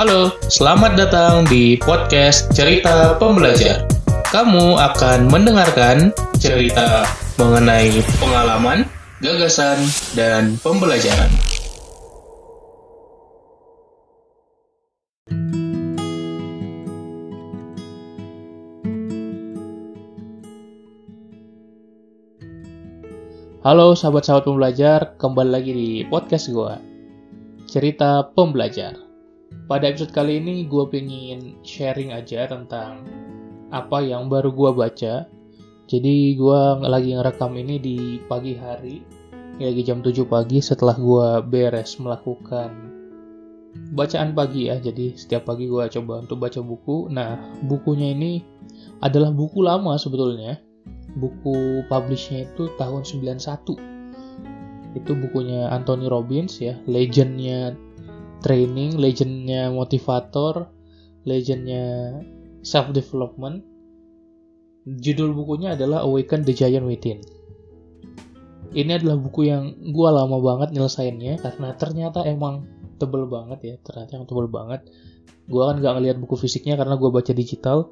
Halo, selamat datang di podcast Cerita Pembelajar. Kamu akan mendengarkan cerita mengenai pengalaman, gagasan, dan pembelajaran. Halo sahabat-sahabat pembelajar, kembali lagi di podcast gue. Cerita Pembelajar. Pada episode kali ini gue pengen sharing aja tentang apa yang baru gue baca. Jadi gue lagi ngerekam ini di pagi hari, lagi jam 7 pagi setelah gue beres melakukan bacaan pagi ya. Jadi setiap pagi gue coba untuk baca buku. Nah, bukunya ini adalah buku lama sebetulnya buku publishnya itu tahun 91 itu bukunya Anthony Robbins ya legendnya training legendnya motivator legendnya self development judul bukunya adalah Awaken the Giant Within. Ini adalah buku yang gue lama banget nyelesainnya karena ternyata emang tebel banget ya ternyata yang tebel banget. Gue kan gak ngeliat buku fisiknya karena gue baca digital.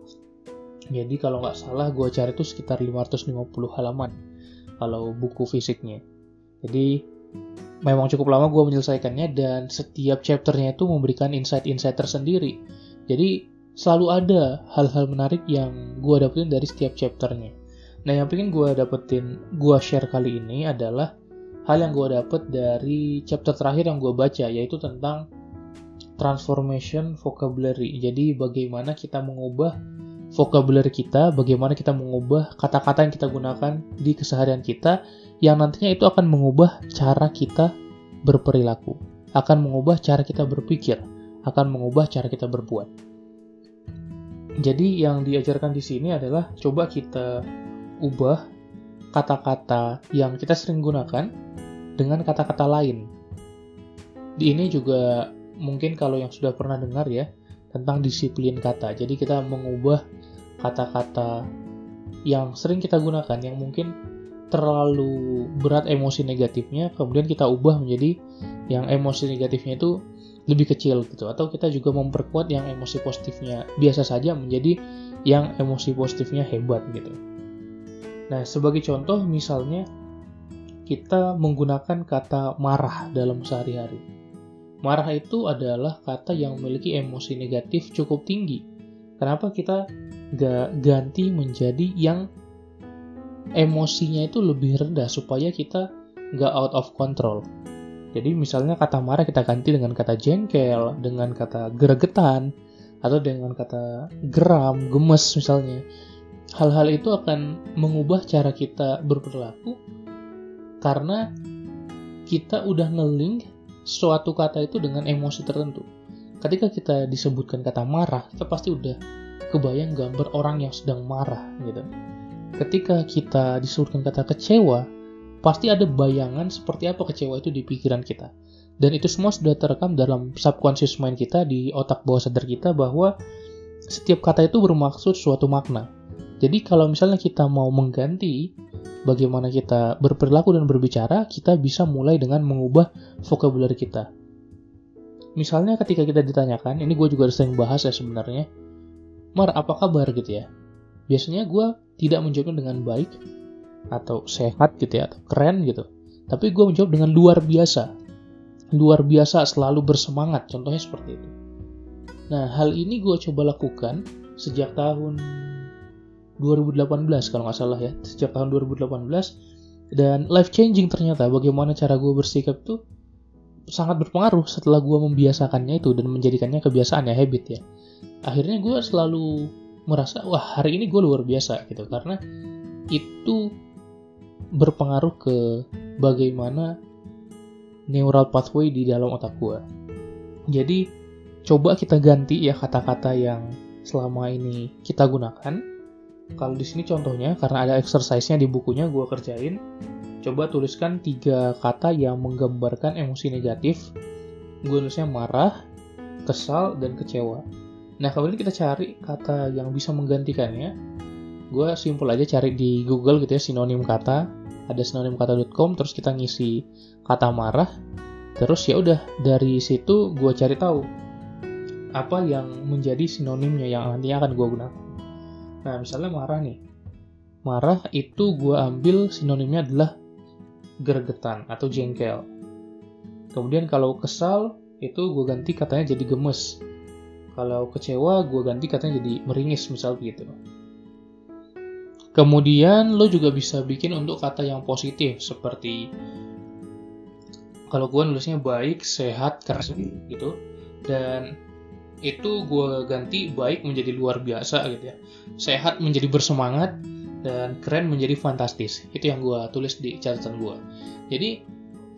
Jadi kalau nggak salah gue cari itu sekitar 550 halaman kalau buku fisiknya. Jadi memang cukup lama gue menyelesaikannya dan setiap chapternya itu memberikan insight-insight tersendiri. Jadi selalu ada hal-hal menarik yang gue dapetin dari setiap chapternya. Nah yang pengen gue dapetin, gue share kali ini adalah hal yang gue dapet dari chapter terakhir yang gue baca yaitu tentang transformation vocabulary. Jadi bagaimana kita mengubah vocabulary kita, bagaimana kita mengubah kata-kata yang kita gunakan di keseharian kita, yang nantinya itu akan mengubah cara kita berperilaku, akan mengubah cara kita berpikir, akan mengubah cara kita berbuat. Jadi yang diajarkan di sini adalah coba kita ubah kata-kata yang kita sering gunakan dengan kata-kata lain. Di ini juga mungkin kalau yang sudah pernah dengar ya, tentang disiplin kata. Jadi kita mengubah kata-kata yang sering kita gunakan yang mungkin terlalu berat emosi negatifnya, kemudian kita ubah menjadi yang emosi negatifnya itu lebih kecil gitu atau kita juga memperkuat yang emosi positifnya biasa saja menjadi yang emosi positifnya hebat gitu. Nah, sebagai contoh misalnya kita menggunakan kata marah dalam sehari-hari Marah itu adalah kata yang memiliki emosi negatif cukup tinggi. Kenapa kita ganti menjadi yang emosinya itu lebih rendah supaya kita gak out of control. Jadi misalnya kata marah kita ganti dengan kata jengkel, dengan kata gregetan, atau dengan kata geram, gemes misalnya. Hal-hal itu akan mengubah cara kita berperilaku karena kita udah ngeling suatu kata itu dengan emosi tertentu. Ketika kita disebutkan kata marah, kita pasti udah kebayang gambar orang yang sedang marah gitu. Ketika kita disebutkan kata kecewa, pasti ada bayangan seperti apa kecewa itu di pikiran kita. Dan itu semua sudah terekam dalam subconscious mind kita di otak bawah sadar kita bahwa setiap kata itu bermaksud suatu makna. Jadi kalau misalnya kita mau mengganti bagaimana kita berperilaku dan berbicara, kita bisa mulai dengan mengubah vocabulary kita. Misalnya ketika kita ditanyakan, ini gue juga sering bahas ya sebenarnya, Mar, apa kabar gitu ya? Biasanya gue tidak menjawabnya dengan baik, atau sehat gitu ya, atau keren gitu. Tapi gue menjawab dengan luar biasa. Luar biasa selalu bersemangat, contohnya seperti itu. Nah, hal ini gue coba lakukan sejak tahun 2018 kalau nggak salah ya sejak tahun 2018 dan life changing ternyata bagaimana cara gue bersikap tuh sangat berpengaruh setelah gue membiasakannya itu dan menjadikannya kebiasaan ya habit ya akhirnya gue selalu merasa wah hari ini gue luar biasa gitu karena itu berpengaruh ke bagaimana neural pathway di dalam otak gue jadi coba kita ganti ya kata-kata yang selama ini kita gunakan kalau di sini contohnya karena ada exercise-nya di bukunya gue kerjain. Coba tuliskan tiga kata yang menggambarkan emosi negatif. Gue nulisnya marah, kesal, dan kecewa. Nah, kemudian kita cari kata yang bisa menggantikannya. Gue simpel aja cari di Google gitu ya sinonim kata. Ada sinonimkata.com terus kita ngisi kata marah. Terus ya udah dari situ gue cari tahu apa yang menjadi sinonimnya yang nantinya akan gue gunakan. Nah, misalnya marah nih. Marah itu gue ambil sinonimnya adalah gergetan atau jengkel. Kemudian kalau kesal itu gue ganti katanya jadi gemes. Kalau kecewa gue ganti katanya jadi meringis misal begitu. Kemudian lo juga bisa bikin untuk kata yang positif seperti kalau gue nulisnya baik, sehat, keras gitu. Dan itu gue ganti baik menjadi luar biasa gitu ya. Sehat menjadi bersemangat dan keren menjadi fantastis. Itu yang gue tulis di catatan gue. Jadi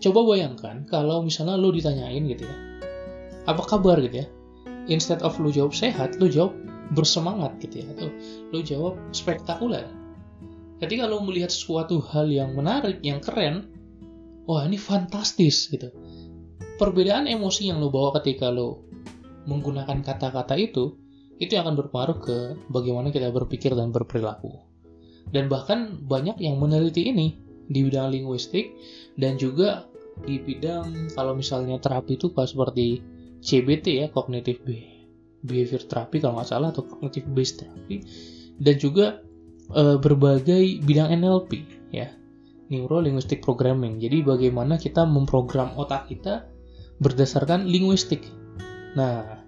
coba bayangkan kalau misalnya lo ditanyain gitu ya. Apa kabar gitu ya? Instead of lo jawab sehat, lo jawab bersemangat gitu ya. Atau lo jawab spektakuler ketika lo melihat suatu hal yang menarik, yang keren, wah ini fantastis gitu. Perbedaan emosi yang lo bawa ketika lo menggunakan kata-kata itu, itu akan berpengaruh ke bagaimana kita berpikir dan berperilaku. Dan bahkan banyak yang meneliti ini di bidang linguistik dan juga di bidang kalau misalnya terapi itu pas seperti CBT ya, cognitive behavior therapy kalau nggak salah atau cognitive based therapy. Dan juga uh, berbagai bidang NLP ya Neuro Linguistic Programming. Jadi bagaimana kita memprogram otak kita berdasarkan linguistik. Nah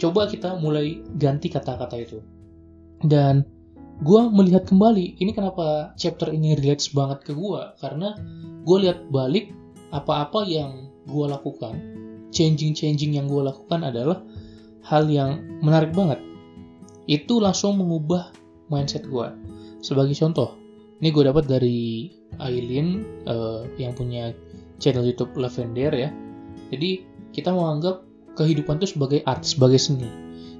coba kita mulai ganti kata-kata itu. Dan gue melihat kembali ini kenapa chapter ini relates banget ke gue karena gue lihat balik apa-apa yang gue lakukan changing-changing yang gue lakukan adalah hal yang menarik banget itu langsung mengubah mindset gue. Sebagai contoh, ini gue dapat dari Aileen uh, yang punya channel YouTube Lavender ya. Jadi kita menganggap kehidupan itu sebagai art, sebagai seni.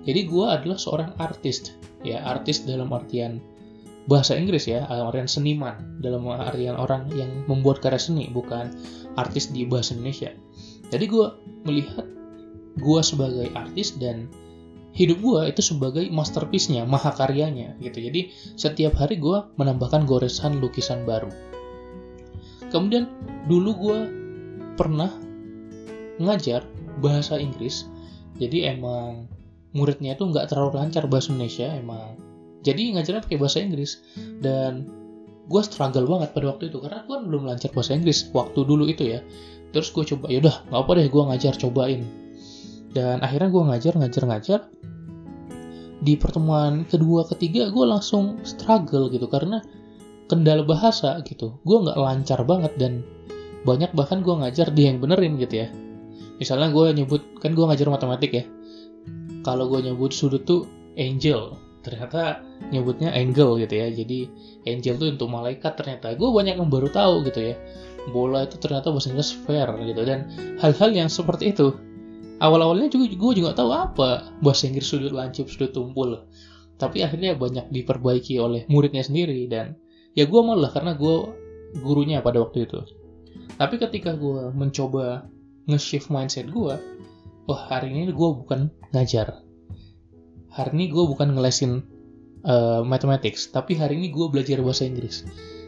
Jadi gue adalah seorang artis, ya artis dalam artian bahasa Inggris ya, dalam artian seniman, dalam artian orang yang membuat karya seni, bukan artis di bahasa Indonesia. Jadi gue melihat gue sebagai artis dan hidup gue itu sebagai masterpiece-nya, mahakaryanya gitu. Jadi setiap hari gue menambahkan goresan lukisan baru. Kemudian dulu gue pernah ngajar bahasa Inggris. Jadi emang muridnya itu nggak terlalu lancar bahasa Indonesia emang. Jadi ngajarnya pakai bahasa Inggris dan gue struggle banget pada waktu itu karena gue belum lancar bahasa Inggris waktu dulu itu ya. Terus gue coba, yaudah nggak apa deh gue ngajar cobain. Dan akhirnya gue ngajar ngajar ngajar. Di pertemuan kedua ketiga gue langsung struggle gitu karena kendala bahasa gitu. Gue nggak lancar banget dan banyak bahkan gue ngajar dia yang benerin gitu ya. Misalnya gue nyebut kan gue ngajar matematik ya. Kalau gue nyebut sudut tuh angel ternyata nyebutnya angle gitu ya. Jadi angel tuh untuk malaikat ternyata. Gue banyak yang baru tahu gitu ya bola itu ternyata bahasa Inggris sphere gitu. Dan hal-hal yang seperti itu awal-awalnya juga gue juga tahu apa bahasa Inggris sudut lancip sudut tumpul. Tapi akhirnya banyak diperbaiki oleh muridnya sendiri dan ya gue malah karena gue gurunya pada waktu itu. Tapi ketika gue mencoba nge-shift mindset gue wah hari ini gue bukan ngajar. Hari ini gue bukan ngelesin uh, mathematics tapi hari ini gue belajar bahasa Inggris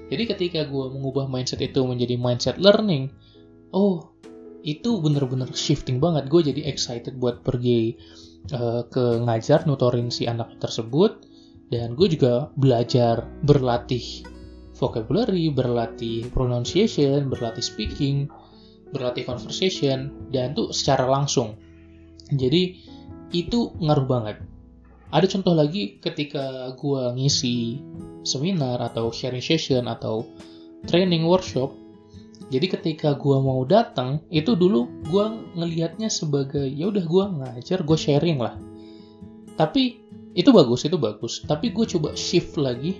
jadi ketika gue mengubah mindset itu menjadi mindset learning oh itu bener-bener shifting banget. Gue jadi excited buat pergi uh, ke ngajar nutorin si anak tersebut. Dan gue juga belajar berlatih vocabulary berlatih pronunciation berlatih speaking berlatih conversation dan tuh secara langsung. Jadi itu ngaruh banget ada contoh lagi ketika gue ngisi seminar atau sharing session atau training workshop. Jadi ketika gue mau datang itu dulu gue ngelihatnya sebagai ya udah gue ngajar gue sharing lah. Tapi itu bagus itu bagus. Tapi gue coba shift lagi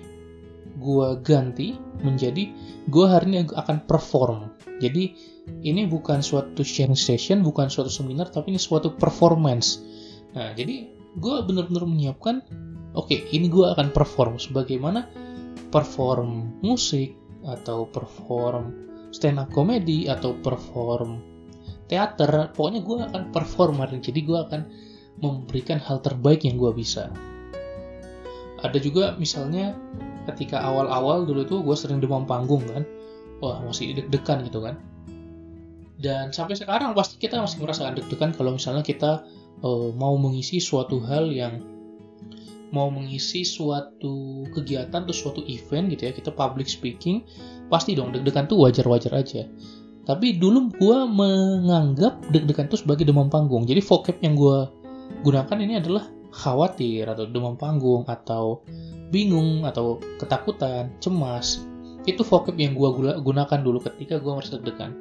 gue ganti menjadi gue hari ini akan perform. Jadi ini bukan suatu sharing session bukan suatu seminar tapi ini suatu performance. Nah jadi gue benar-benar menyiapkan oke okay, ini gue akan perform sebagaimana perform musik atau perform stand up comedy atau perform teater pokoknya gue akan perform hari jadi gue akan memberikan hal terbaik yang gue bisa. Ada juga misalnya ketika awal-awal dulu tuh gue sering demam panggung kan. Wah masih deg-degan gitu kan. Dan sampai sekarang pasti kita masih merasakan deg-degan kalau misalnya kita uh, mau mengisi suatu hal yang mau mengisi suatu kegiatan atau suatu event gitu ya kita public speaking pasti dong deg-degan tuh wajar-wajar aja. Tapi dulu gue menganggap deg-degan itu sebagai demam panggung. Jadi vocab yang gue gunakan ini adalah khawatir atau demam panggung atau bingung atau ketakutan cemas. Itu vocab yang gue gunakan dulu ketika gue merasa deg-degan.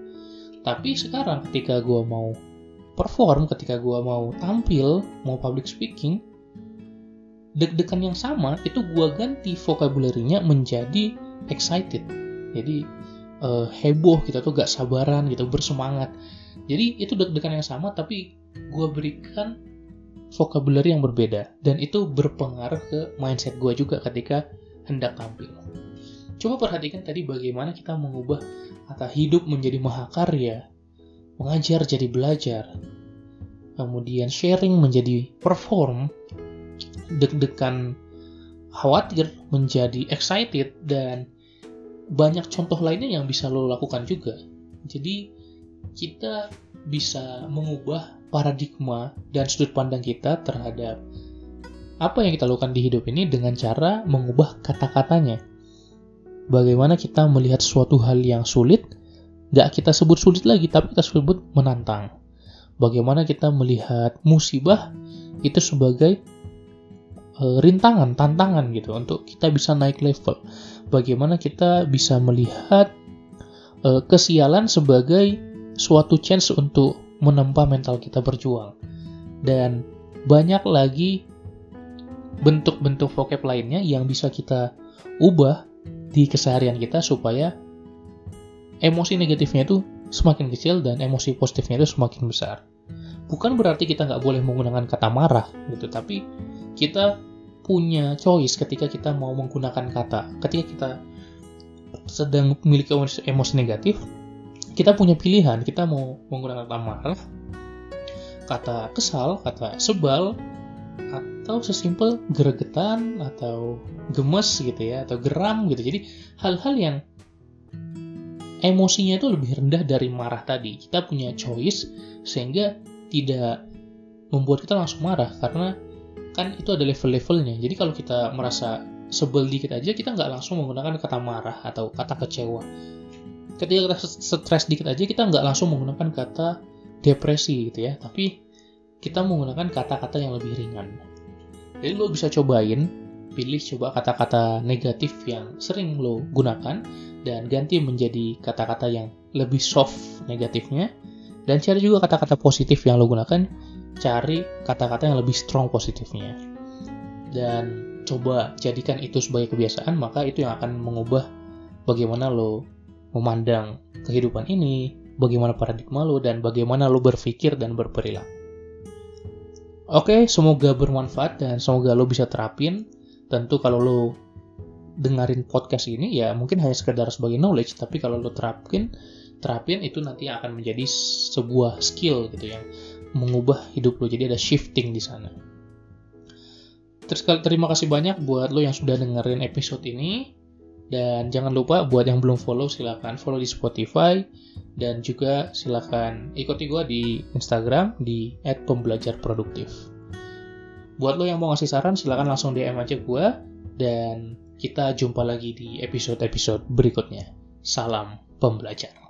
Tapi sekarang ketika gue mau perform ketika gue mau tampil mau public speaking deg-degan yang sama itu gue ganti vocabulary-nya menjadi excited. Jadi uh, heboh kita tuh gak sabaran gitu bersemangat. Jadi itu deg-degan yang sama tapi gue berikan vocabulary yang berbeda. Dan itu berpengaruh ke mindset gue juga ketika hendak tampil. Coba perhatikan tadi bagaimana kita mengubah kata hidup menjadi mahakarya mengajar jadi belajar kemudian sharing menjadi perform deg-degan khawatir menjadi excited dan banyak contoh lainnya yang bisa lo lakukan juga. Jadi kita bisa mengubah paradigma dan sudut pandang kita terhadap apa yang kita lakukan di hidup ini dengan cara mengubah kata-katanya. Bagaimana kita melihat suatu hal yang sulit, gak kita sebut sulit lagi, tapi kita sebut menantang. Bagaimana kita melihat musibah itu sebagai uh, rintangan, tantangan gitu untuk kita bisa naik level. Bagaimana kita bisa melihat uh, kesialan sebagai suatu chance untuk menempa mental kita berjuang. Dan banyak lagi bentuk-bentuk vocab lainnya yang bisa kita ubah di keseharian kita supaya emosi negatifnya itu semakin kecil dan emosi positifnya itu semakin besar. Bukan berarti kita nggak boleh menggunakan kata marah gitu, tapi kita punya choice ketika kita mau menggunakan kata. Ketika kita sedang memiliki emosi negatif, kita punya pilihan. Kita mau menggunakan kata marah, kata kesal, kata sebal, atau sesimpel gregetan atau gemes gitu ya, atau geram gitu. Jadi hal-hal yang emosinya itu lebih rendah dari marah tadi. Kita punya choice sehingga tidak membuat kita langsung marah karena kan itu ada level-levelnya. Jadi kalau kita merasa sebel dikit aja kita nggak langsung menggunakan kata marah atau kata kecewa. Ketika kita stres dikit aja kita nggak langsung menggunakan kata depresi gitu ya. Tapi kita menggunakan kata-kata yang lebih ringan. Jadi lo bisa cobain pilih coba kata-kata negatif yang sering lo gunakan dan ganti menjadi kata-kata yang lebih soft negatifnya. Dan cari juga kata-kata positif yang lo gunakan cari kata-kata yang lebih strong positifnya. Dan coba jadikan itu sebagai kebiasaan maka itu yang akan mengubah bagaimana lo memandang kehidupan ini bagaimana paradigma lo dan bagaimana lo berpikir dan berperilaku. Oke semoga bermanfaat dan semoga lo bisa terapin tentu kalau lo dengerin podcast ini ya mungkin hanya sekedar sebagai knowledge tapi kalau lo terapin terapin itu nanti akan menjadi sebuah skill gitu yang mengubah hidup lo jadi ada shifting di sana. Terus terima kasih banyak buat lo yang sudah dengerin episode ini. Dan jangan lupa buat yang belum follow silahkan follow di Spotify. Dan juga silahkan ikuti gue di Instagram di @pembelajarproduktif. Buat lo yang mau ngasih saran silahkan langsung DM aja gue dan kita jumpa lagi di episode-episode berikutnya. Salam pembelajar.